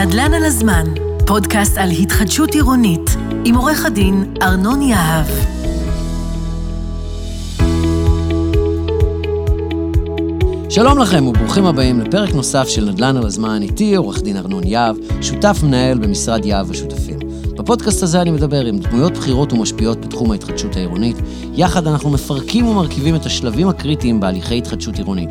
נדל"ן על הזמן, פודקאסט על התחדשות עירונית, עם עורך הדין ארנון יהב. שלום לכם וברוכים הבאים לפרק נוסף של נדל"ן על הזמן, איתי עורך דין ארנון יהב, שותף מנהל במשרד יהב השותפים. בפודקאסט הזה אני מדבר עם דמויות בכירות ומשפיעות בתחום ההתחדשות העירונית. יחד אנחנו מפרקים ומרכיבים את השלבים הקריטיים בהליכי התחדשות עירונית.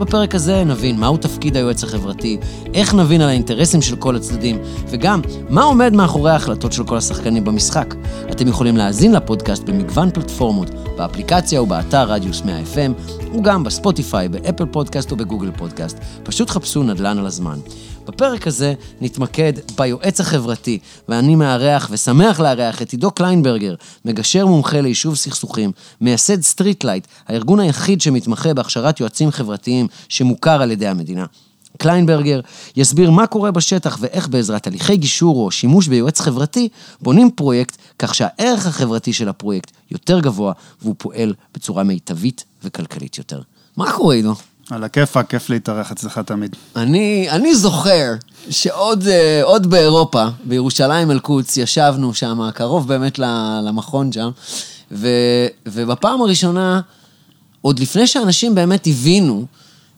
בפרק הזה נבין מהו תפקיד היועץ החברתי, איך נבין על האינטרסים של כל הצדדים, וגם מה עומד מאחורי ההחלטות של כל השחקנים במשחק. אתם יכולים להאזין לפודקאסט במגוון פלטפורמות, באפליקציה ובאתר רדיוס 100 FM, וגם ב Spotify, ב Apple Podcast וב Google Podcast. פשוט חפשו נדל"ן על הזמן. בפרק הזה נתמקד ביועץ החברתי, ואני מארח ושמח לארח את עידו קליינברגר, מגשר מומחה ליישוב סכסוכים, מייסד Street Light, הארגון היחיד שמתמחה בהכשרת יועצים חברתיים שמוכר על ידי המדינה. קליינברגר יסביר מה קורה בשטח ואיך בעזרת הליכי גישור או שימוש ביועץ חברתי בונים פרויקט כך שהערך החברתי של הפרויקט יותר גבוה והוא פועל בצורה מיטבית וכלכלית יותר. מה קורה, עידו? על הכיפאק, כיף להתארח אצלך תמיד. אני, אני זוכר שעוד עוד באירופה, בירושלים אל-קודס, ישבנו שם, קרוב באמת למכון שם, ו, ובפעם הראשונה, עוד לפני שאנשים באמת הבינו,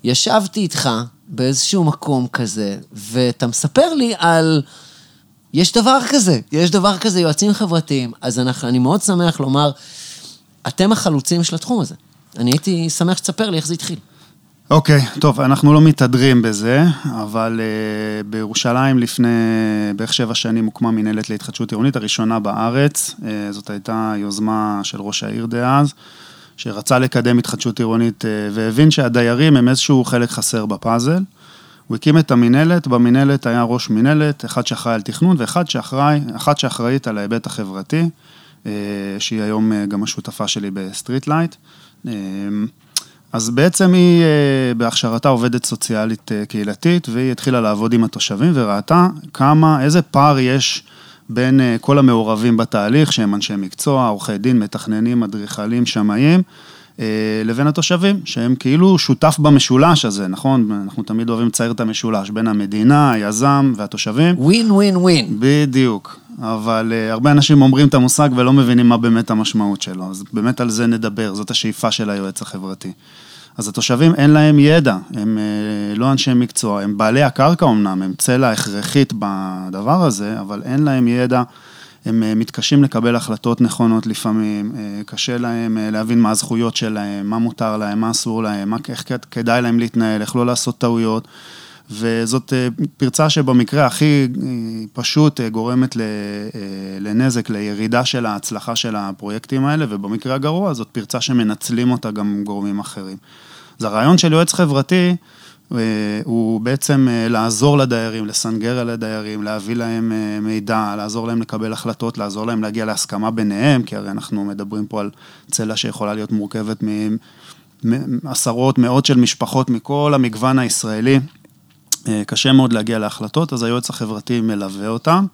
ישבתי איתך באיזשהו מקום כזה, ואתה מספר לי על... יש דבר כזה, יש דבר כזה, יועצים חברתיים. אז אנחנו, אני מאוד שמח לומר, אתם החלוצים של התחום הזה. אני הייתי שמח שתספר לי איך זה התחיל. אוקיי, okay, טוב, אנחנו לא מתהדרים בזה, אבל uh, בירושלים לפני בערך שבע שנים הוקמה מנהלת להתחדשות עירונית, הראשונה בארץ. Uh, זאת הייתה יוזמה של ראש העיר דאז, שרצה לקדם התחדשות עירונית uh, והבין שהדיירים הם איזשהו חלק חסר בפאזל. הוא הקים את המינהלת, במינהלת היה ראש מינהלת, אחד שאחראי על תכנון ואחד שאחראי, אחת שאחראית על ההיבט החברתי, uh, שהיא היום uh, גם השותפה שלי ב Street Light. אז בעצם היא אה, בהכשרתה עובדת סוציאלית אה, קהילתית, והיא התחילה לעבוד עם התושבים וראתה כמה, איזה פער יש בין אה, כל המעורבים בתהליך, שהם אנשי מקצוע, עורכי דין, מתכננים, אדריכלים, שמאים, לבין התושבים, שהם כאילו שותף במשולש הזה, נכון? אנחנו תמיד אוהבים לצייר את המשולש בין המדינה, היזם והתושבים. ווין ווין ווין. בדיוק. אבל uh, הרבה אנשים אומרים את המושג ולא מבינים מה באמת המשמעות שלו, אז באמת על זה נדבר, זאת השאיפה של היועץ החברתי. אז התושבים אין להם ידע, הם uh, לא אנשי מקצוע, הם בעלי הקרקע אמנם, הם צלע הכרחית בדבר הזה, אבל אין להם ידע, הם uh, מתקשים לקבל החלטות נכונות לפעמים, uh, קשה להם להבין מה הזכויות שלהם, מה מותר להם, מה אסור להם, מה, איך כדאי להם להתנהל, איך לא לעשות טעויות. וזאת אה, פרצה שבמקרה הכי אה, פשוט אה, גורמת לנזק, לירידה של ההצלחה של הפרויקטים האלה, ובמקרה הגרוע זאת פרצה שמנצלים אותה גם גורמים אחרים. אז הרעיון של יועץ חברתי הוא בעצם לעזור לדיירים, לסנגר על הדיירים, להביא להם מידע, לעזור להם לקבל החלטות, לעזור להם להגיע להסכמה ביניהם, כי הרי אנחנו מדברים פה על צלע שיכולה להיות מורכבת מעשרות, מאות של משפחות מכל המגוון הישראלי. אה, קשה מאוד להגיע להחלטות, אז היועץ החברתי מלווה אותם.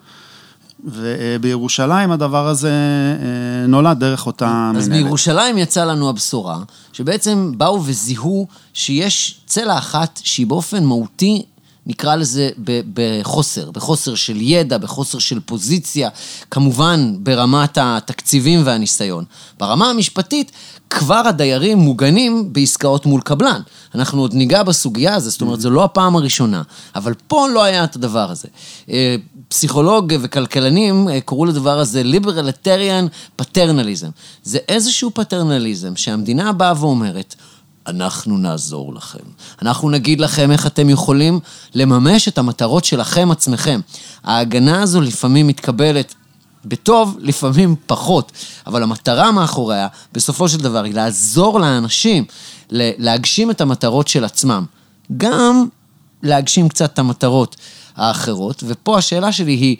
ובירושלים הדבר הזה אה, נולד דרך אותה מנהלת. אז בירושלים יצאה לנו הבשורה, שבעצם באו וזיהו שיש צלע אחת שהיא באופן מהותי נקרא לזה בחוסר, בחוסר של ידע, בחוסר של פוזיציה, כמובן ברמת התקציבים והניסיון. ברמה המשפטית, כבר הדיירים מוגנים בעסקאות מול קבלן. אנחנו עוד ניגע בסוגיה הזו, זאת אומרת, זו לא הפעם הראשונה, אבל פה לא היה את הדבר הזה. אה, פסיכולוג וכלכלנים אה, קראו לדבר הזה ליברליטריאן פטרנליזם. זה איזשהו פטרנליזם שהמדינה באה ואומרת, אנחנו נעזור לכם. אנחנו נגיד לכם איך אתם יכולים לממש את המטרות שלכם עצמכם. ההגנה הזו לפעמים מתקבלת בטוב, לפעמים פחות, אבל המטרה מאחוריה, בסופו של דבר, היא לעזור לאנשים להגשים את המטרות של עצמם. גם להגשים קצת את המטרות האחרות, ופה השאלה שלי היא,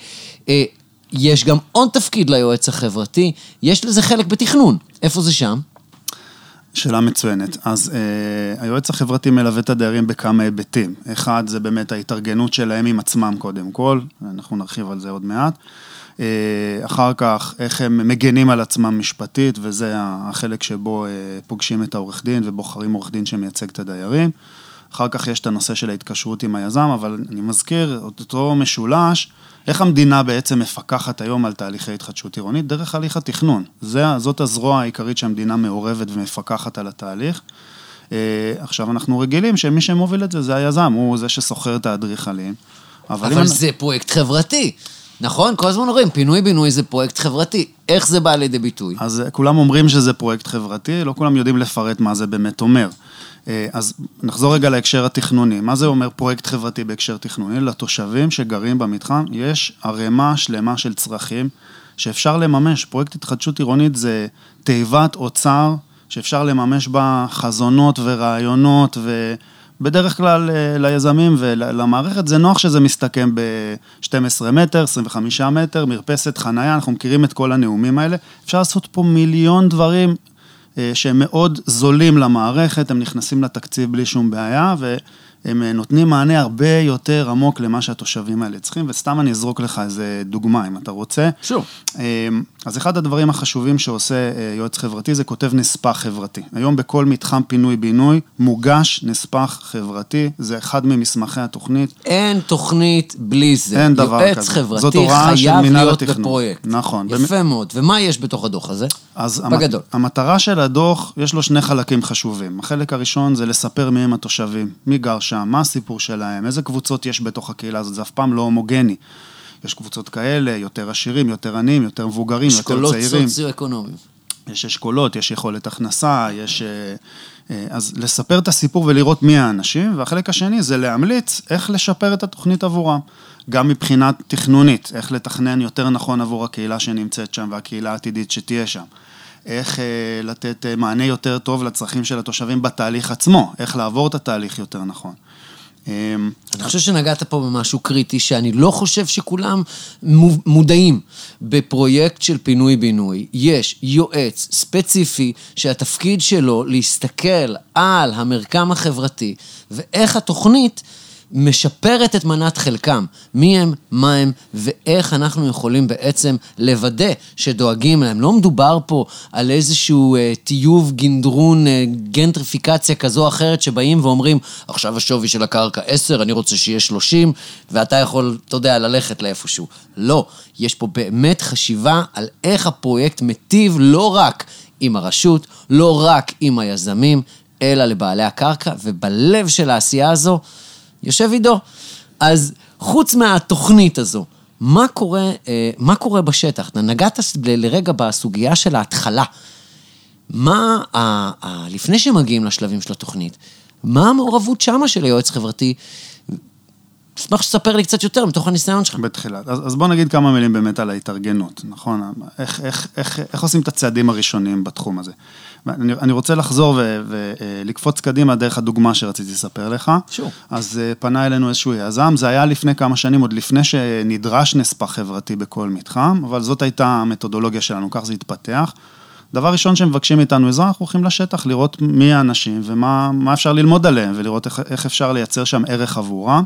אה, יש גם עוד תפקיד ליועץ החברתי, יש לזה חלק בתכנון. איפה זה שם? שאלה מצוינת. אז אה, היועץ החברתי מלווה את הדיירים בכמה היבטים. אחד, זה באמת ההתארגנות שלהם עם עצמם קודם כל, אנחנו נרחיב על זה עוד מעט. אה, אחר כך, איך הם מגנים על עצמם משפטית, וזה החלק שבו אה, פוגשים את העורך דין ובוחרים עורך דין שמייצג את הדיירים. אחר כך יש את הנושא של ההתקשרות עם היזם, אבל אני מזכיר, אותו משולש, איך המדינה בעצם מפקחת היום על תהליכי התחדשות עירונית? דרך הליך התכנון. זה, זאת הזרוע העיקרית שהמדינה מעורבת ומפקחת על התהליך. אה, עכשיו, אנחנו רגילים שמי שמוביל את זה זה היזם, הוא זה ששוכר את האדריכלים. אבל, אבל זה פרויקט חברתי. נכון? כל הזמן אומרים, פינוי-בינוי זה פרויקט חברתי. איך זה בא לידי ביטוי? אז אה, כולם אומרים שזה פרויקט חברתי, לא כולם יודעים לפרט מה זה באמת אומר. אה, אז נחזור רגע להקשר התכנוני. מה זה אומר פרויקט חברתי בהקשר תכנוני? לתושבים שגרים במתחם יש ערימה שלמה של צרכים שאפשר לממש. פרויקט התחדשות עירונית זה תיבת אוצר שאפשר לממש בה חזונות ורעיונות ו... בדרך כלל אה, ליזמים ולמערכת זה נוח שזה מסתכם ב-12 מטר, 25 מטר, מרפסת, חנייה, אנחנו מכירים את כל הנאומים האלה. אפשר לעשות פה מיליון דברים שהם מאוד זולים למערכת, הם נכנסים לתקציב בלי שום בעיה, ו... הם אה, נותנים מענה הרבה יותר עמוק למה שהתושבים האלה צריכים, וסתם אני אזרוק לך איזה דוגמה, אם אתה רוצה. שוב. אמ, אז אחד הדברים החשובים שעושה אה, יועץ חברתי זה כותב נספח חברתי. היום בכל מתחם פינוי-בינוי מוגש נספח חברתי, זה אחד ממסמכי התוכנית. אין תוכנית בלי זה. אין דבר יועץ כזה. חברתי הוראה של חייב להיות התכנון. בפרויקט. נכון. יפה מאוד. ומה יש בתוך הדוח הזה? אז בגדול. המטרה של הדוח, יש לו שני חלקים חשובים. החלק הראשון זה לספר מי הם התושבים, מי גר שם, מה הסיפור שלהם, איזה קבוצות יש בתוך הקהילה הזאת, זה אף פעם לא הומוגני. יש קבוצות כאלה, יותר עשירים, יותר עניים, יותר מבוגרים, יותר אשכולות צעירים. סוציו-אקונומיים. יש אשכולות, יש יכולת הכנסה, יש... אה, אה, אז לספר את הסיפור ולראות מי האנשים, והחלק השני זה להמליץ איך לשפר את התוכנית עבורם. גם מבחינה תכנונית, איך לתכנן יותר נכון עבור הקהילה שנמצאת שם והקהילה העתידית שתהיה שם. איך אה, לתת אה, מענה יותר טוב לצרכים של התושבים בתהליך עצמו, איך לעבור את התהליך יותר נכון. אה, אני חושב שנגעת פה במשהו קריטי, שאני לא חושב שכולם מו- מודעים. בפרויקט של פינוי-בינוי, יש יועץ ספציפי שהתפקיד שלו להסתכל על המרקם החברתי ואיך התוכנית משפרת את מנת חלקם. מי הם, מה הם, ואיך אנחנו יכולים בעצם לוודא שדואגים להם. לא מדובר פה על איזשהו אה, טיוב, גנדרון, אה, גנטריפיקציה כזו או אחרת, שבאים ואומרים, עכשיו השווי של הקרקע 10, אני רוצה שיהיה 30, ואתה יכול, אתה יודע, ללכת לאיפשהו. לא, יש פה באמת חשיבה על איך הפרויקט מטיב לא רק עם הרשות, לא רק עם היזמים, אלא לבעלי הקרקע, ובלב של העשייה הזו, יושב עידו. אז חוץ מהתוכנית הזו, מה קורה, אה, מה קורה בשטח? נגעת לרגע בסוגיה של ההתחלה. מה, ה, ה, לפני שמגיעים לשלבים של התוכנית, מה המעורבות שמה של היועץ חברתי? אשמח שתספר לי קצת יותר מתוך הניסיון שלך. בתחילת. אז, אז בוא נגיד כמה מילים באמת על ההתארגנות, נכון? איך, איך, איך, איך עושים את הצעדים הראשונים בתחום הזה. אני, אני רוצה לחזור ולקפוץ קדימה דרך הדוגמה שרציתי לספר לך. שור. אז אה, פנה אלינו איזשהו יזם, זה היה לפני כמה שנים, עוד לפני שנדרש נספח חברתי בכל מתחם, אבל זאת הייתה המתודולוגיה שלנו, כך זה התפתח. דבר ראשון שמבקשים מאיתנו עזרה, אנחנו הולכים לשטח לראות מי האנשים ומה מה אפשר ללמוד עליהם ולראות איך, איך אפשר לייצר שם ערך עבורם.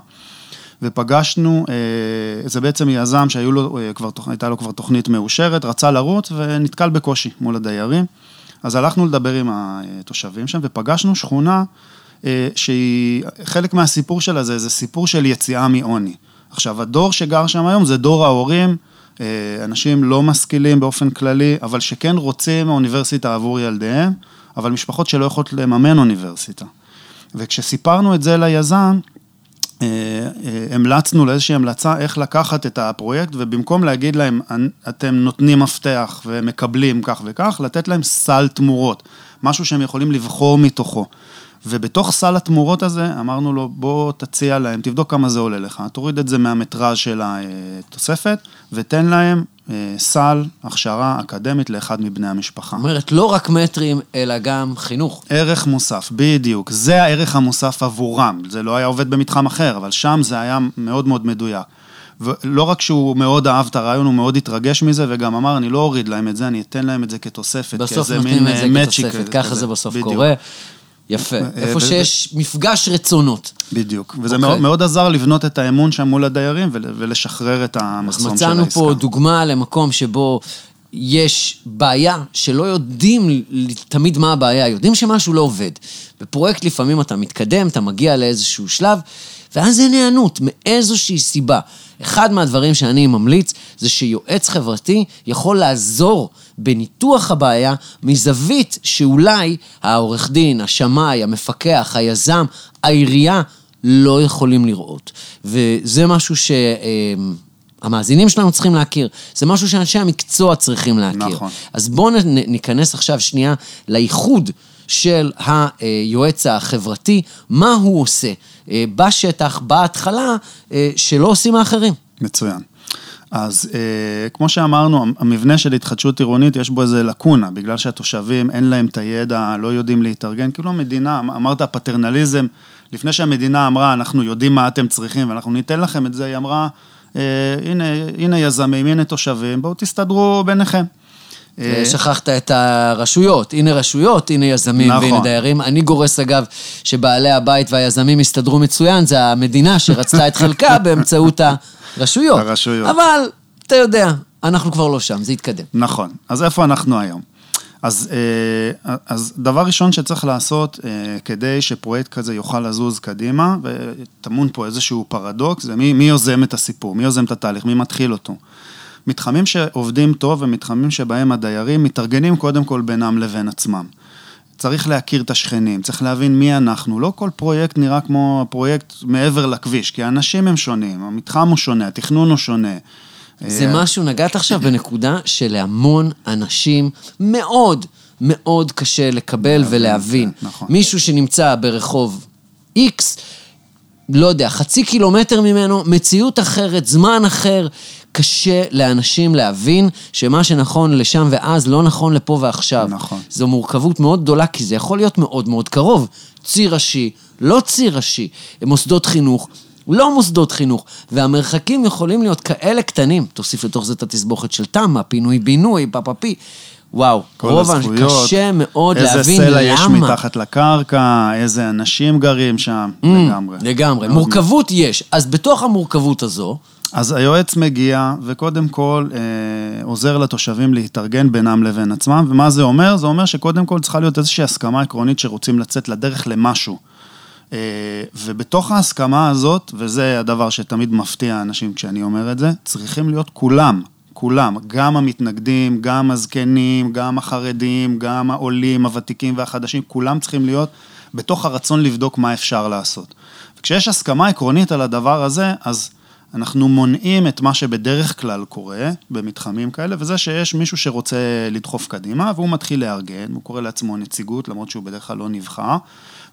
ופגשנו, אה, זה בעצם יזם שהייתה לו, אה, לו כבר תוכנית מאושרת, רצה לרוץ ונתקל בקושי מול הדיירים. אז הלכנו לדבר עם התושבים שם ופגשנו שכונה אה, שהיא, חלק מהסיפור שלה זה, זה סיפור של יציאה מעוני. עכשיו, הדור שגר שם היום זה דור ההורים, אנשים לא משכילים באופן כללי, אבל שכן רוצים אוניברסיטה עבור ילדיהם, אבל משפחות שלא יכולות לממן אוניברסיטה. וכשסיפרנו את זה ליזם, המלצנו לאיזושהי המלצה איך לקחת את הפרויקט, ובמקום להגיד להם, אתם נותנים מפתח ומקבלים כך וכך, לתת להם סל תמורות, משהו שהם יכולים לבחור מתוכו. ובתוך סל התמורות הזה, אמרנו לו, בוא תציע להם, תבדוק כמה זה עולה לך, תוריד את זה מהמטראז' של התוספת, ותן להם סל הכשרה אקדמית לאחד מבני המשפחה. זאת אומרת, לא רק מטרים, אלא גם חינוך. ערך מוסף, בדיוק. זה הערך המוסף עבורם. זה לא היה עובד במתחם אחר, אבל שם זה היה מאוד מאוד מדויק. ולא רק שהוא מאוד אהב את הרעיון, הוא מאוד התרגש מזה, וגם אמר, אני לא אוריד להם את זה, אני אתן להם את זה כתוספת. בסוף נותנים את זה כתוספת, ככה זה בסוף בדיוק. קורה. יפה, איפה שיש מפגש רצונות. בדיוק, וזה אוקיי. מאוד, מאוד עזר לבנות את האמון שם מול הדיירים ול- ולשחרר את המחסום של מצאנו העסקה. פה דוגמה למקום שבו יש בעיה שלא יודעים תמיד מה הבעיה, יודעים שמשהו לא עובד. בפרויקט לפעמים אתה מתקדם, אתה מגיע לאיזשהו שלב, ואז אין היענות מאיזושהי סיבה. אחד מהדברים שאני ממליץ זה שיועץ חברתי יכול לעזור בניתוח הבעיה מזווית שאולי העורך דין, השמאי, המפקח, היזם, העירייה, לא יכולים לראות. וזה משהו ש... אמ, המאזינים שלנו צריכים להכיר. זה משהו שאנשי המקצוע צריכים להכיר. נכון. אז בואו ניכנס עכשיו שנייה לאיחוד של היועץ החברתי, מה הוא עושה אה, בשטח, בהתחלה, אה, שלא עושים האחרים. מצוין. אז אה, כמו שאמרנו, המבנה של התחדשות עירונית, יש בו איזה לקונה, בגלל שהתושבים אין להם את הידע, לא יודעים להתארגן, כאילו המדינה, אמרת פטרנליזם, לפני שהמדינה אמרה, אנחנו יודעים מה אתם צריכים ואנחנו ניתן לכם את זה, היא אמרה, אה, הנה, הנה יזמים, הנה תושבים, בואו תסתדרו ביניכם. אה, שכחת את הרשויות, הנה רשויות, הנה יזמים נכון. והנה דיירים. אני גורס אגב שבעלי הבית והיזמים הסתדרו מצוין, זה המדינה שרצתה את חלקה באמצעות הרשויות. הרשויות. אבל, אתה יודע, אנחנו כבר לא שם, זה יתקדם. נכון. אז איפה אנחנו היום? אז, אה, אז דבר ראשון שצריך לעשות אה, כדי שפרויקט כזה יוכל לזוז קדימה, וטמון פה איזשהו פרדוקס, זה מי, מי יוזם את הסיפור, מי יוזם את התהליך, מי מתחיל אותו. מתחמים שעובדים טוב ומתחמים שבהם הדיירים מתארגנים קודם כל בינם לבין עצמם. צריך להכיר את השכנים, צריך להבין מי אנחנו. לא כל פרויקט נראה כמו פרויקט מעבר לכביש, כי האנשים הם שונים, המתחם הוא שונה, התכנון הוא שונה. זה אה, משהו, נגעת עכשיו בנקודה שלהמון אנשים מאוד מאוד קשה לקבל ולהבין. נכון. מישהו שנמצא ברחוב X, לא יודע, חצי קילומטר ממנו, מציאות אחרת, זמן אחר. קשה לאנשים להבין שמה שנכון לשם ואז לא נכון לפה ועכשיו. נכון. זו מורכבות מאוד גדולה, כי זה יכול להיות מאוד מאוד קרוב. ציר ראשי, לא ציר ראשי, מוסדות חינוך, לא מוסדות חינוך, והמרחקים יכולים להיות כאלה קטנים. תוסיף לתוך זה את התסבוכת של תמ"א, פינוי-בינוי, פאפאפי. וואו, רוב הזכויות, קשה מאוד להבין למה. איזה סלע יש מתחת לקרקע, איזה אנשים גרים שם, mm, לגמרי. לגמרי, מורכבות יש. אז בתוך המורכבות הזו... אז היועץ מגיע, וקודם כל אה, עוזר לתושבים להתארגן בינם לבין עצמם, ומה זה אומר? זה אומר שקודם כל צריכה להיות איזושהי הסכמה עקרונית שרוצים לצאת לדרך למשהו. אה, ובתוך ההסכמה הזאת, וזה הדבר שתמיד מפתיע אנשים כשאני אומר את זה, צריכים להיות כולם, כולם, גם המתנגדים, גם הזקנים, גם החרדים, גם העולים, הוותיקים והחדשים, כולם צריכים להיות בתוך הרצון לבדוק מה אפשר לעשות. וכשיש הסכמה עקרונית על הדבר הזה, אז אנחנו מונעים את מה שבדרך כלל קורה במתחמים כאלה, וזה שיש מישהו שרוצה לדחוף קדימה, והוא מתחיל לארגן, הוא קורא לעצמו נציגות, למרות שהוא בדרך כלל לא נבחר.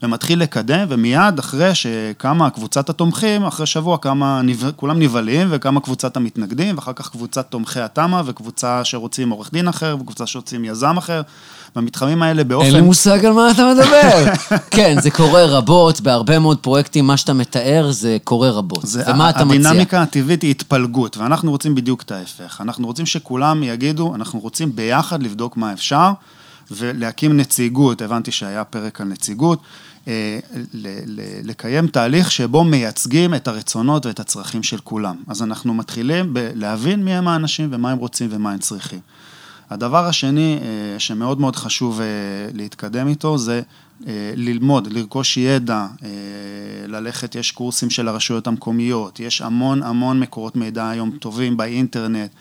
ומתחיל לקדם, ומיד אחרי שקמה קבוצת התומכים, אחרי שבוע כמה, כולם נבהלים, וכמה קבוצת המתנגדים, ואחר כך קבוצת תומכי התמ"א, וקבוצה שרוצים עורך דין אחר, וקבוצה שרוצים יזם אחר. במתחמים האלה באופן... אין לי מושג על מה אתה מדבר. כן, זה קורה רבות, בהרבה מאוד פרויקטים, מה שאתה מתאר זה קורה רבות. זה, ומה אתה מציע? הדינמיקה הטבעית היא התפלגות, ואנחנו רוצים בדיוק את ההפך. אנחנו רוצים שכולם יגידו, אנחנו רוצים ביחד לבדוק מה אפשר, ולהקים נציגות, הבנתי שהיה פרק על נציגות. אה, לקיים תהליך שבו מייצגים את הרצונות ואת הצרכים של כולם. אז אנחנו מתחילים בלהבין מי הם האנשים ומה הם רוצים ומה הם צריכים. הדבר השני אה, שמאוד מאוד חשוב אה, להתקדם איתו זה ללמוד, לרכוש ידע, ללכת, יש קורסים של הרשויות המקומיות, יש המון המון מקורות מידע היום טובים באינטרנט.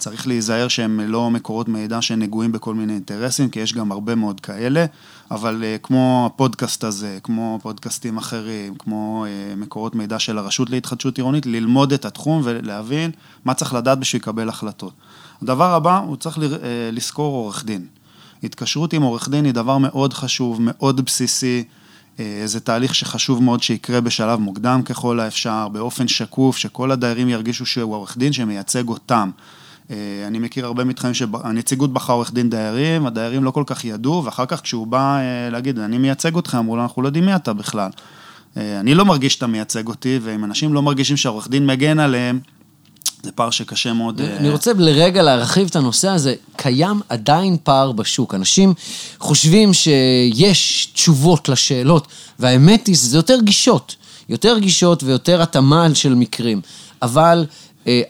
צריך להיזהר שהם לא מקורות מידע שנגועים בכל מיני אינטרסים, כי יש גם הרבה מאוד כאלה, אבל uh, כמו הפודקאסט הזה, כמו פודקאסטים אחרים, כמו uh, מקורות מידע של הרשות להתחדשות עירונית, ללמוד את התחום ולהבין מה צריך לדעת בשביל לקבל החלטות. הדבר הבא, הוא צריך uh, לזכור עורך דין. התקשרות עם עורך דין היא דבר מאוד חשוב, מאוד בסיסי. זה תהליך שחשוב מאוד שיקרה בשלב מוקדם ככל האפשר, באופן שקוף, שכל הדיירים ירגישו שהוא עורך דין שמייצג אותם. אה, אני מכיר הרבה מתחמים שהנציגות בחרה עורך דין דיירים, הדיירים לא כל כך ידעו, ואחר כך כשהוא בא אה, להגיד, אני מייצג אותך, אמרו לו, אנחנו לא יודעים מי אתה בכלל. אה, אני לא מרגיש שאתה מייצג אותי, ואם אנשים לא מרגישים שהעורך דין מגן עליהם, זה פער שקשה מאוד... אני רוצה לרגע להרחיב את הנושא הזה. קיים עדיין פער בשוק. אנשים חושבים שיש תשובות לשאלות, והאמת היא שזה יותר גישות. יותר גישות ויותר התאמה של מקרים. אבל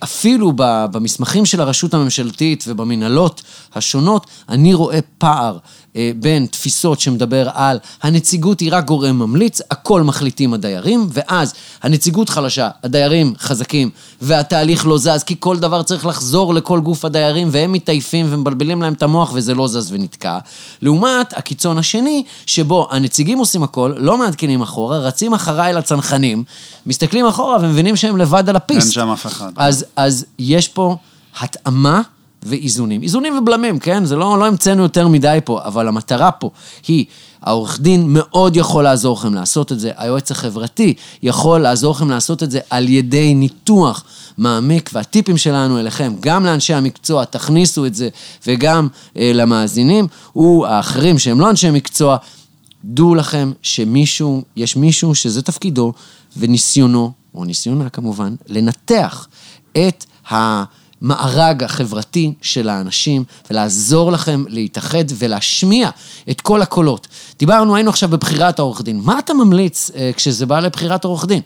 אפילו ב- במסמכים של הרשות הממשלתית ובמנהלות השונות, אני רואה פער אה, בין תפיסות שמדבר על הנציגות היא רק גורם ממליץ, הכל מחליטים הדיירים, ואז הנציגות חלשה, הדיירים חזקים, והתהליך לא זז, כי כל דבר צריך לחזור לכל גוף הדיירים, והם מתעייפים ומבלבלים להם את המוח וזה לא זז ונתקע. לעומת הקיצון השני, שבו הנציגים עושים הכל, לא מעדכנים אחורה, רצים אחריי לצנחנים, מסתכלים אחורה ומבינים שהם לבד על הפיסט. אין שם אף אחד. אז, אז יש פה התאמה ואיזונים. איזונים ובלמים, כן? זה לא, לא המצאנו יותר מדי פה, אבל המטרה פה היא, העורך דין מאוד יכול לעזור לכם לעשות את זה, היועץ החברתי יכול לעזור לכם לעשות את זה על ידי ניתוח מעמיק, והטיפים שלנו אליכם, גם לאנשי המקצוע, תכניסו את זה, וגם אה, למאזינים, האחרים שהם לא אנשי מקצוע, דעו לכם שמישהו, יש מישהו שזה תפקידו וניסיונו, או ניסיונה כמובן, לנתח את המארג החברתי של האנשים ולעזור לכם להתאחד ולהשמיע את כל הקולות. דיברנו, היינו עכשיו בבחירת העורך דין. מה אתה ממליץ אה, כשזה בא לבחירת עורך דין?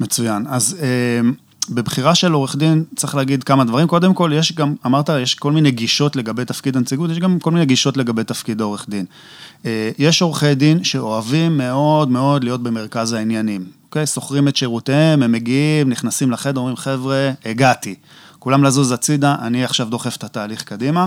מצוין. אז אה, בבחירה של עורך דין צריך להגיד כמה דברים. קודם כל, יש גם, אמרת, יש כל מיני גישות לגבי תפקיד הנציגות, יש גם כל מיני גישות לגבי תפקיד העורך דין. אה, יש עורכי דין שאוהבים מאוד מאוד להיות במרכז העניינים. אוקיי? שוכרים את שירותיהם, הם מגיעים, נכנסים לחדר, אומרים, חבר'ה, הגעתי. כולם לזוז הצידה, אני עכשיו דוחף את התהליך קדימה.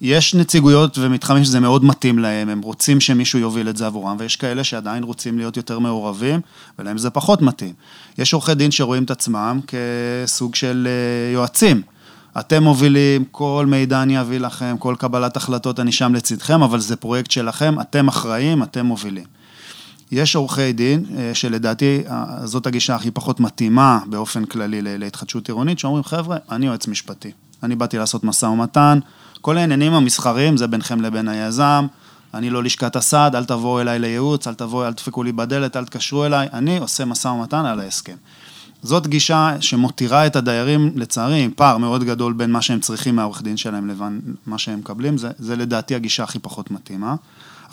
יש נציגויות ומתחמים שזה מאוד מתאים להם, הם רוצים שמישהו יוביל את זה עבורם, ויש כאלה שעדיין רוצים להיות יותר מעורבים, ולהם זה פחות מתאים. יש עורכי דין שרואים את עצמם כסוג של אה, יועצים. אתם מובילים, כל מידע אני אביא לכם, כל קבלת החלטות אני שם לצדכם, אבל זה פרויקט שלכם, אתם אחראים, אתם מובילים. יש עורכי דין, אה, שלדעתי זאת הגישה הכי פחות מתאימה באופן כללי להתחדשות עירונית, שאומרים, חבר'ה, אני יועץ משפטי. אני באתי לעשות משא ומתן, כל העניינים המסחריים זה ביניכם לבין היזם, אני לא לשכת הסעד, אל תבואו אליי לייעוץ, אל תבואו, אל תדפקו לי בדלת, אל תקשרו אליי, אני עושה משא ומתן על ההסכם. זאת גישה שמותירה את הדיירים, לצערי, עם פער מאוד גדול בין מה שהם צריכים מהעורך דין שלהם לבין מה שהם מקבלים, זה, זה לדעתי הגישה הכי פחות מתאימה.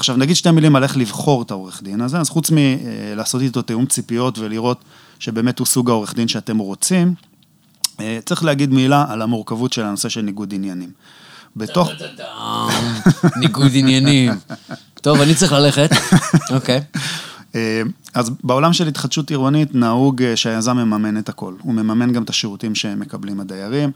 עכשיו, נגיד שתי מילים על איך לבחור את העורך דין הזה, אז חוץ מלעשות איתו תיאום ציפיות ולראות שבאמת הוא סוג העורך דין שאתם רוצים, אה, צריך להגיד מילה על המורכבות של הנושא של ניגוד עניינים. בתוך... ניגוד עניינים. טוב, אני צריך ללכת. אוקיי. אה, אז בעולם של התחדשות עירונית נהוג אה, שהיזם מממן את הכל. הוא מממן גם את השירותים שמקבלים הדיירים.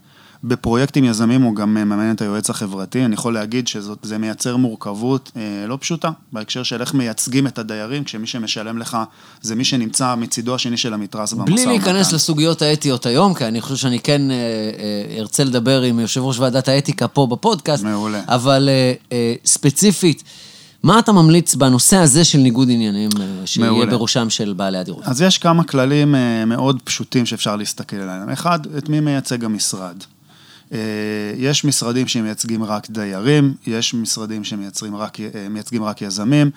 בפרויקטים יזמים הוא גם מממן את היועץ החברתי, אני יכול להגיד שזה מייצר מורכבות אה, לא פשוטה, בהקשר של איך מייצגים את הדיירים, כשמי שמשלם לך זה מי שנמצא מצידו השני של המתרס במשא ומתן. בלי להיכנס לסוגיות האתיות היום, כי אני חושב שאני כן אה, אה, ארצה לדבר עם יושב ראש ועדת האתיקה פה בפודקאסט, מעולה. אבל אה, אה, ספציפית, מה אתה ממליץ בנושא הזה של ניגוד עניינים, אה, שיהיה מעולה. בראשם של בעלי הדירות? אז יש כמה כללים אה, מאוד פשוטים שאפשר להסתכל עליהם. אחד, את מי מייצג המשרד. אה, יש משרדים שמייצגים רק דיירים, יש משרדים שמייצגים רק, אה, רק יזמים,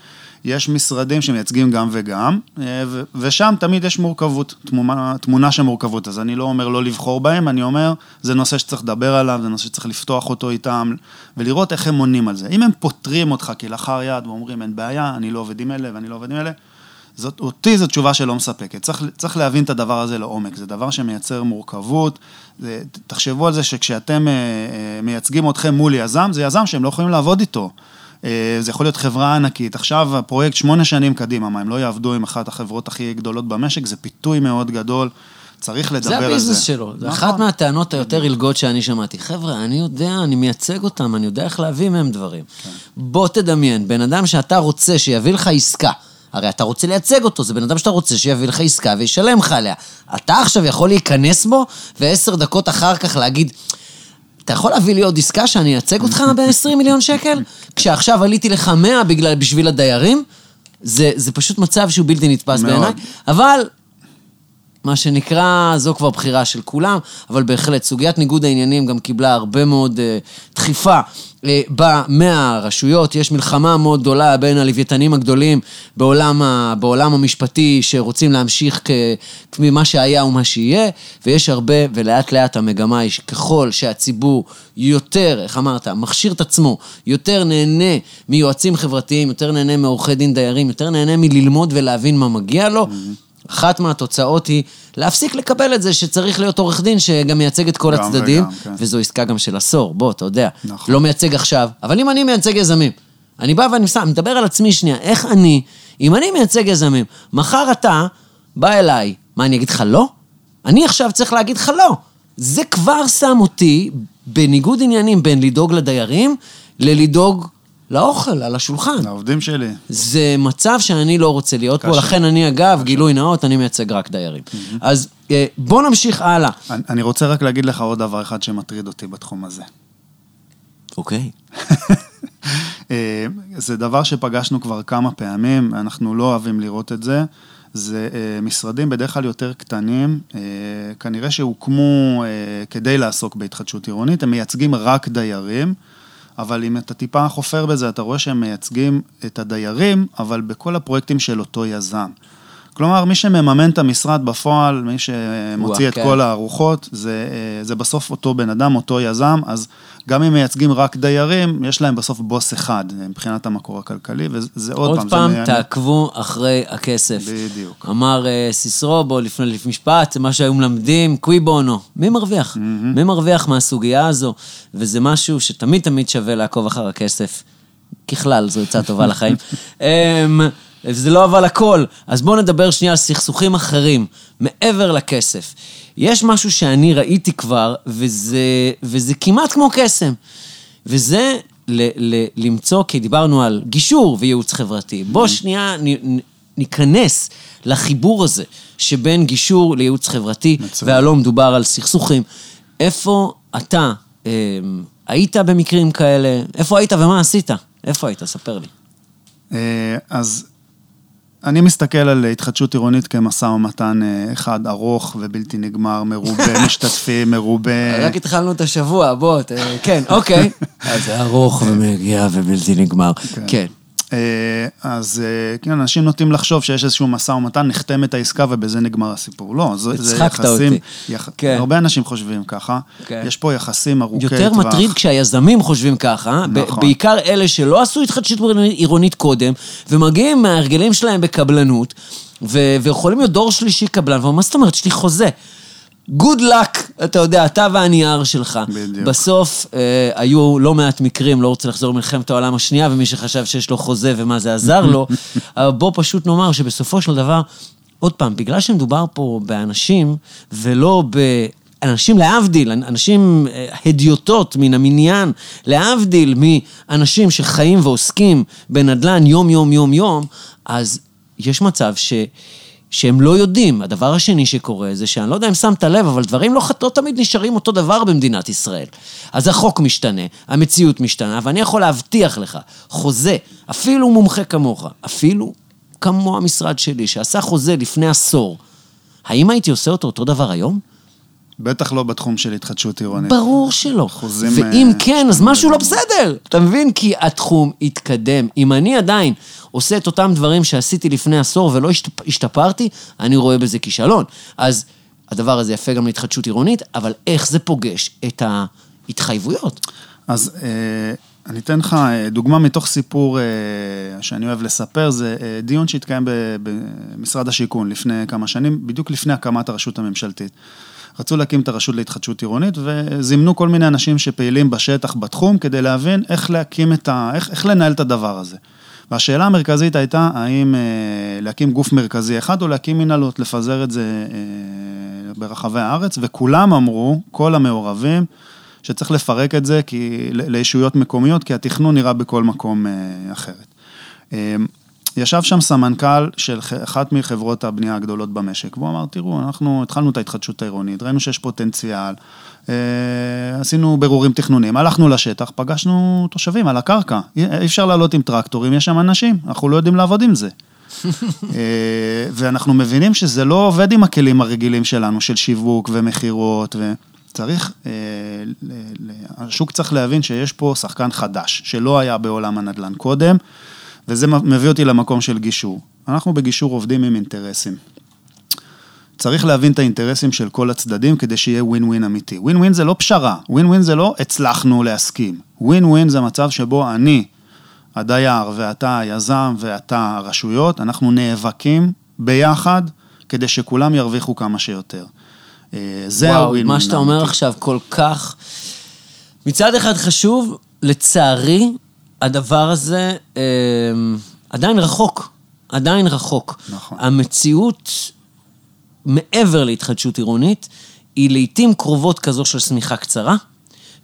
יש משרדים שמייצגים גם וגם, אה, ושם תמיד יש מורכבות, תמונה, תמונה של מורכבות. אז אני לא אומר לא לבחור בהם, אני אומר, זה נושא שצריך לדבר עליו, זה נושא שצריך לפתוח אותו איתם, ולראות איך הם מונים על זה. אם הם פותרים אותך כלאחר יד ואומרים, אין בעיה, אני לא עובד עם אלה ואני לא עובד עם אלה, זאת, אותי זו תשובה שלא מספקת. צריך, צריך להבין את הדבר הזה לעומק. זה דבר שמייצר מורכבות. זה, תחשבו על זה שכשאתם אה, אה, מייצגים אתכם מול יזם, זה יזם שהם לא יכולים לעבוד איתו. אה, זה יכול להיות חברה ענקית. עכשיו הפרויקט שמונה שנים קדימה, מה, הם לא יעבדו עם אחת החברות הכי גדולות במשק, זה פיתוי מאוד גדול. צריך לדבר על זה. זה הביזנס שלו. זה אחת נכון. מהטענות היותר עילגות שאני שמעתי. חבר'ה, אני יודע, אני מייצג אותם, אני יודע איך להביא מהם דברים. כן. בוא תדמיין, בן אדם שאתה רוצה שיביא לך עסקה, הרי אתה רוצה לייצג אותו, זה בן אדם שאתה רוצה שיביא לך עסקה וישלם לך עליה. אתה עכשיו יכול להיכנס בו, ועשר דקות אחר כך להגיד, אתה יכול להביא לי עוד עסקה שאני אייצג אותך ב-20 מיליון שקל? כשעכשיו עליתי לך 100 בגלל, בשביל הדיירים? זה, זה פשוט מצב שהוא בלתי נתפס בעיניי. אבל מה שנקרא, זו כבר בחירה של כולם, אבל בהחלט, סוגיית ניגוד העניינים גם קיבלה הרבה מאוד uh, דחיפה uh, מהרשויות. יש מלחמה מאוד גדולה בין הלוויתנים הגדולים בעולם, ה, בעולם המשפטי, שרוצים להמשיך ממה שהיה ומה שיהיה, ויש הרבה, ולאט לאט המגמה היא שככל שהציבור יותר, איך אמרת, מכשיר את עצמו, יותר נהנה מיועצים חברתיים, יותר נהנה מעורכי דין דיירים, יותר נהנה מללמוד ולהבין מה מגיע לו, mm-hmm. אחת מהתוצאות היא להפסיק לקבל את זה שצריך להיות עורך דין שגם מייצג את כל גם הצדדים, וגם, כן. וזו עסקה גם של עשור, בוא, אתה יודע. נכון. לא מייצג עכשיו, אבל אם אני מייצג יזמים, אני בא ואני שם, מדבר על עצמי שנייה, איך אני, אם אני מייצג יזמים, מחר אתה בא אליי, מה, אני אגיד לך לא? אני עכשיו צריך להגיד לך לא. זה כבר שם אותי בניגוד עניינים בין לדאוג לדיירים ללדאוג לאוכל, על השולחן. העובדים שלי. זה מצב שאני לא רוצה להיות פה. לכן אני, אגב, גילוי נאות, אני מייצג רק דיירים. אז אה, בוא נמשיך הלאה. אני- רוצה רק להגיד לך עוד דבר אחד שמטריד אותי בתחום הזה. אוקיי. אה, זה דבר שפגשנו כבר כמה פעמים, אנחנו לא אוהבים לראות את זה. זה אה, משרדים בדרך כלל יותר קטנים, אה, כנראה שהוקמו כדי לעסוק בהתחדשות עירונית, הם מייצגים רק דיירים, אבל אם אתה טיפה חופר בזה, אתה רואה שהם מייצגים את הדיירים, אבל בכל הפרויקטים של אותו יזם. כלומר, מי שמממן את המשרד בפועל, מי שמוציא את כן. כל הארוחות, זה, אה, זה בסוף אותו בן אדם, אותו יזם, אז גם אם מייצגים רק דיירים, יש להם בסוף בוס אחד, אה, מבחינת המקור הכלכלי, וזה עוד, עוד פעם, פעם, זה... תעקבו אחרי הכסף. בדיוק. אמר אה, סיסרו, בוא לפני לפני משפט, מה שהיו מלמדים, קווי בונו. מי מרוויח? מי מרוויח מהסוגיה הזו? וזה משהו שתמיד תמיד שווה לעקוב אחר הכסף. ככלל, זו עצה טובה לחיים. זה לא אבל הכל. אז בואו נדבר שנייה על סכסוכים אחרים, מעבר לכסף. יש משהו שאני ראיתי כבר, וזה, וזה כמעט כמו קסם. וזה ל- ל- למצוא, כי דיברנו על גישור וייעוץ חברתי. בוא שנייה נ- נ- ניכנס לחיבור הזה שבין גישור לייעוץ חברתי, מצוין. והלא מדובר על סכסוכים. איפה אתה אה, היית במקרים כאלה? איפה היית ומה עשית? איפה היית? ספר לי. אה, אז אני מסתכל על התחדשות עירונית כמשא ומתן אה, אחד ארוך ובלתי נגמר, מרובה משתתפים, מרובה... רק התחלנו את השבוע, בוא, כן, אוקיי. אז זה ארוך ומגיע ובלתי נגמר. כן. אה, אז אה, כן, אנשים נוטים לחשוב שיש איזשהו משא ומתן, נחתמת העסקה ובזה נגמר הסיפור. לא, זה, זה יחסים... אותי. יח... כן. הרבה אנשים חושבים ככה. כן. יש פה יחסים ארוכי טווח. יותר מטריד כשהיזמים חושבים ככה, נכון. בעיקר אלה שלא עשו התחדשות עירונית קודם, ומגיעים מההרגלים שלהם בקבלנות, ו- ויכולים להיות דור שלישי קבלן, ואומרים, מה זאת אומרת, יש לי חוזה. גוד לק, אתה יודע, אתה והנייר שלך. בדיוק. בסוף אה, היו לא מעט מקרים, לא רוצה לחזור למלחמת העולם השנייה, ומי שחשב שיש לו חוזה ומה זה עזר לו, אבל בוא פשוט נאמר שבסופו של דבר, עוד פעם, בגלל שמדובר פה באנשים, ולא ב... אנשים להבדיל, אנשים אה, הדיוטות מן המניין, להבדיל מאנשים שחיים ועוסקים בנדל"ן יום-יום, יום-יום, אז יש מצב ש... שהם לא יודעים. הדבר השני שקורה זה שאני לא יודע אם שמת לב, אבל דברים לא, לא תמיד נשארים אותו דבר במדינת ישראל. אז החוק משתנה, המציאות משתנה, ואני יכול להבטיח לך, חוזה, אפילו מומחה כמוך, אפילו כמו המשרד שלי, שעשה חוזה לפני עשור, האם הייתי עושה אותו אותו דבר היום? בטח לא בתחום של התחדשות עירונית. ברור שלא. חוזים, ואם אה, כן, אז משהו לא בסדר. אתה מבין? כי התחום התקדם. אם אני עדיין עושה את אותם דברים שעשיתי לפני עשור ולא השתפ- השתפרתי, אני רואה בזה כישלון. אז הדבר הזה יפה גם להתחדשות עירונית, אבל איך זה פוגש את ההתחייבויות? אז אה, אני אתן לך אה, דוגמה מתוך סיפור אה, שאני אוהב לספר, זה אה, דיון שהתקיים במשרד השיכון לפני כמה שנים, בדיוק לפני הקמת הרשות הממשלתית. רצו להקים את הרשות להתחדשות עירונית וזימנו כל מיני אנשים שפעילים בשטח בתחום כדי להבין איך להקים את ה... איך, איך לנהל את הדבר הזה. והשאלה המרכזית הייתה, האם אה, להקים גוף מרכזי אחד או להקים מנהלות, לפזר את זה אה, ברחבי הארץ, וכולם אמרו, כל המעורבים, שצריך לפרק את זה כי, לישויות מקומיות, כי התכנון נראה בכל מקום אה, אחרת. ישב שם סמנכ"ל של אחת מחברות הבנייה הגדולות במשק, והוא אמר, תראו, אנחנו התחלנו את ההתחדשות העירונית, ראינו שיש פוטנציאל, אה, עשינו בירורים תכנוניים, הלכנו לשטח, פגשנו תושבים על הקרקע, אי אפשר לעלות עם טרקטורים, יש שם אנשים, אנחנו לא יודעים לעבוד עם זה. אה, ואנחנו מבינים שזה לא עובד עם הכלים הרגילים שלנו, של שיווק ומכירות, וצריך, אה, השוק צריך להבין שיש פה שחקן חדש, שלא היה בעולם הנדל"ן קודם, וזה מביא אותי למקום של גישור. אנחנו בגישור עובדים עם אינטרסים. צריך להבין את האינטרסים של כל הצדדים כדי שיהיה ווין ווין אמיתי. ווין ווין זה לא פשרה, ווין ווין זה לא הצלחנו להסכים. ווין ווין זה מצב שבו אני, הדייר, ואתה היזם, ואתה הרשויות, אנחנו נאבקים ביחד כדי שכולם ירוויחו כמה שיותר. אה, זה וואו, הווין מה שאתה אומר עכשיו כל כך... מצד אחד חשוב, לצערי, הדבר הזה אה, עדיין רחוק. עדיין רחוק. נכון. המציאות, מעבר להתחדשות עירונית, היא לעיתים קרובות כזו של שמיכה קצרה,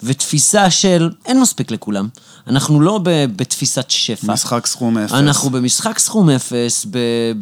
ותפיסה של אין מספיק לכולם. אנחנו לא ב- בתפיסת שפע. משחק סכום אפס. אנחנו במשחק סכום אפס,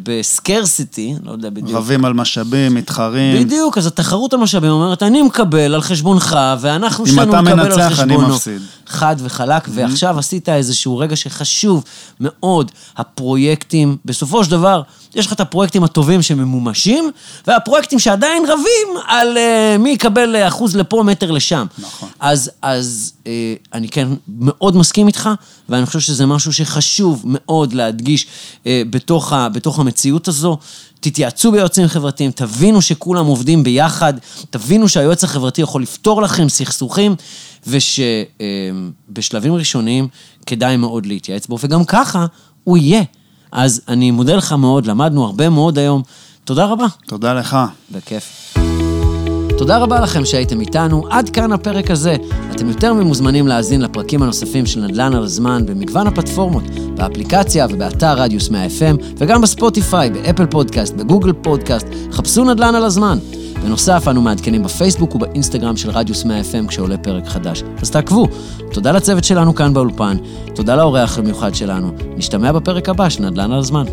בסקרסיטי, לא יודע בדיוק. רבים על משאבים, מתחרים. בדיוק, אז התחרות המשאבים אומרת, אני מקבל על חשבונך, ואנחנו אם שנינו אתה נקבל על מנצח, אני חשבונו. מפסיד. חד וחלק, ועכשיו עשית איזשהו רגע שחשוב מאוד, הפרויקטים, בסופו של דבר, יש לך את הפרויקטים הטובים שממומשים, והפרויקטים שעדיין רבים על uh, מי יקבל אחוז לפה, מטר לשם. נכון. אז, אז uh, אני כן מאוד מסכים איתך, ואני חושב שזה משהו שחשוב מאוד להדגיש uh, בתוך, ה, בתוך המציאות הזו. תתייעצו ביועצים חברתיים, תבינו שכולם עובדים ביחד, תבינו שהיועץ החברתי יכול לפתור לכם סכסוכים, ושבשלבים ראשוניים כדאי מאוד להתייעץ בו, וגם ככה הוא יהיה. אז אני מודה לך מאוד, למדנו הרבה מאוד היום. תודה רבה. תודה לך. בכיף. תודה רבה לכם שהייתם איתנו, עד כאן הפרק הזה. אתם יותר ממוזמנים להאזין לפרקים הנוספים של נדל"ן על הזמן במגוון הפלטפורמות, באפליקציה ובאתר רדיוס 100 FM, וגם בספוטיפיי, באפל פודקאסט, בגוגל פודקאסט, חפשו נדל"ן על הזמן. בנוסף, אנו מעדכנים בפייסבוק ובאינסטגרם של רדיוס 100 FM כשעולה פרק חדש. אז תעקבו. תודה לצוות שלנו כאן באולפן, תודה לאורח המיוחד שלנו. נשתמע בפרק הבא של נדל"ן על הזמן.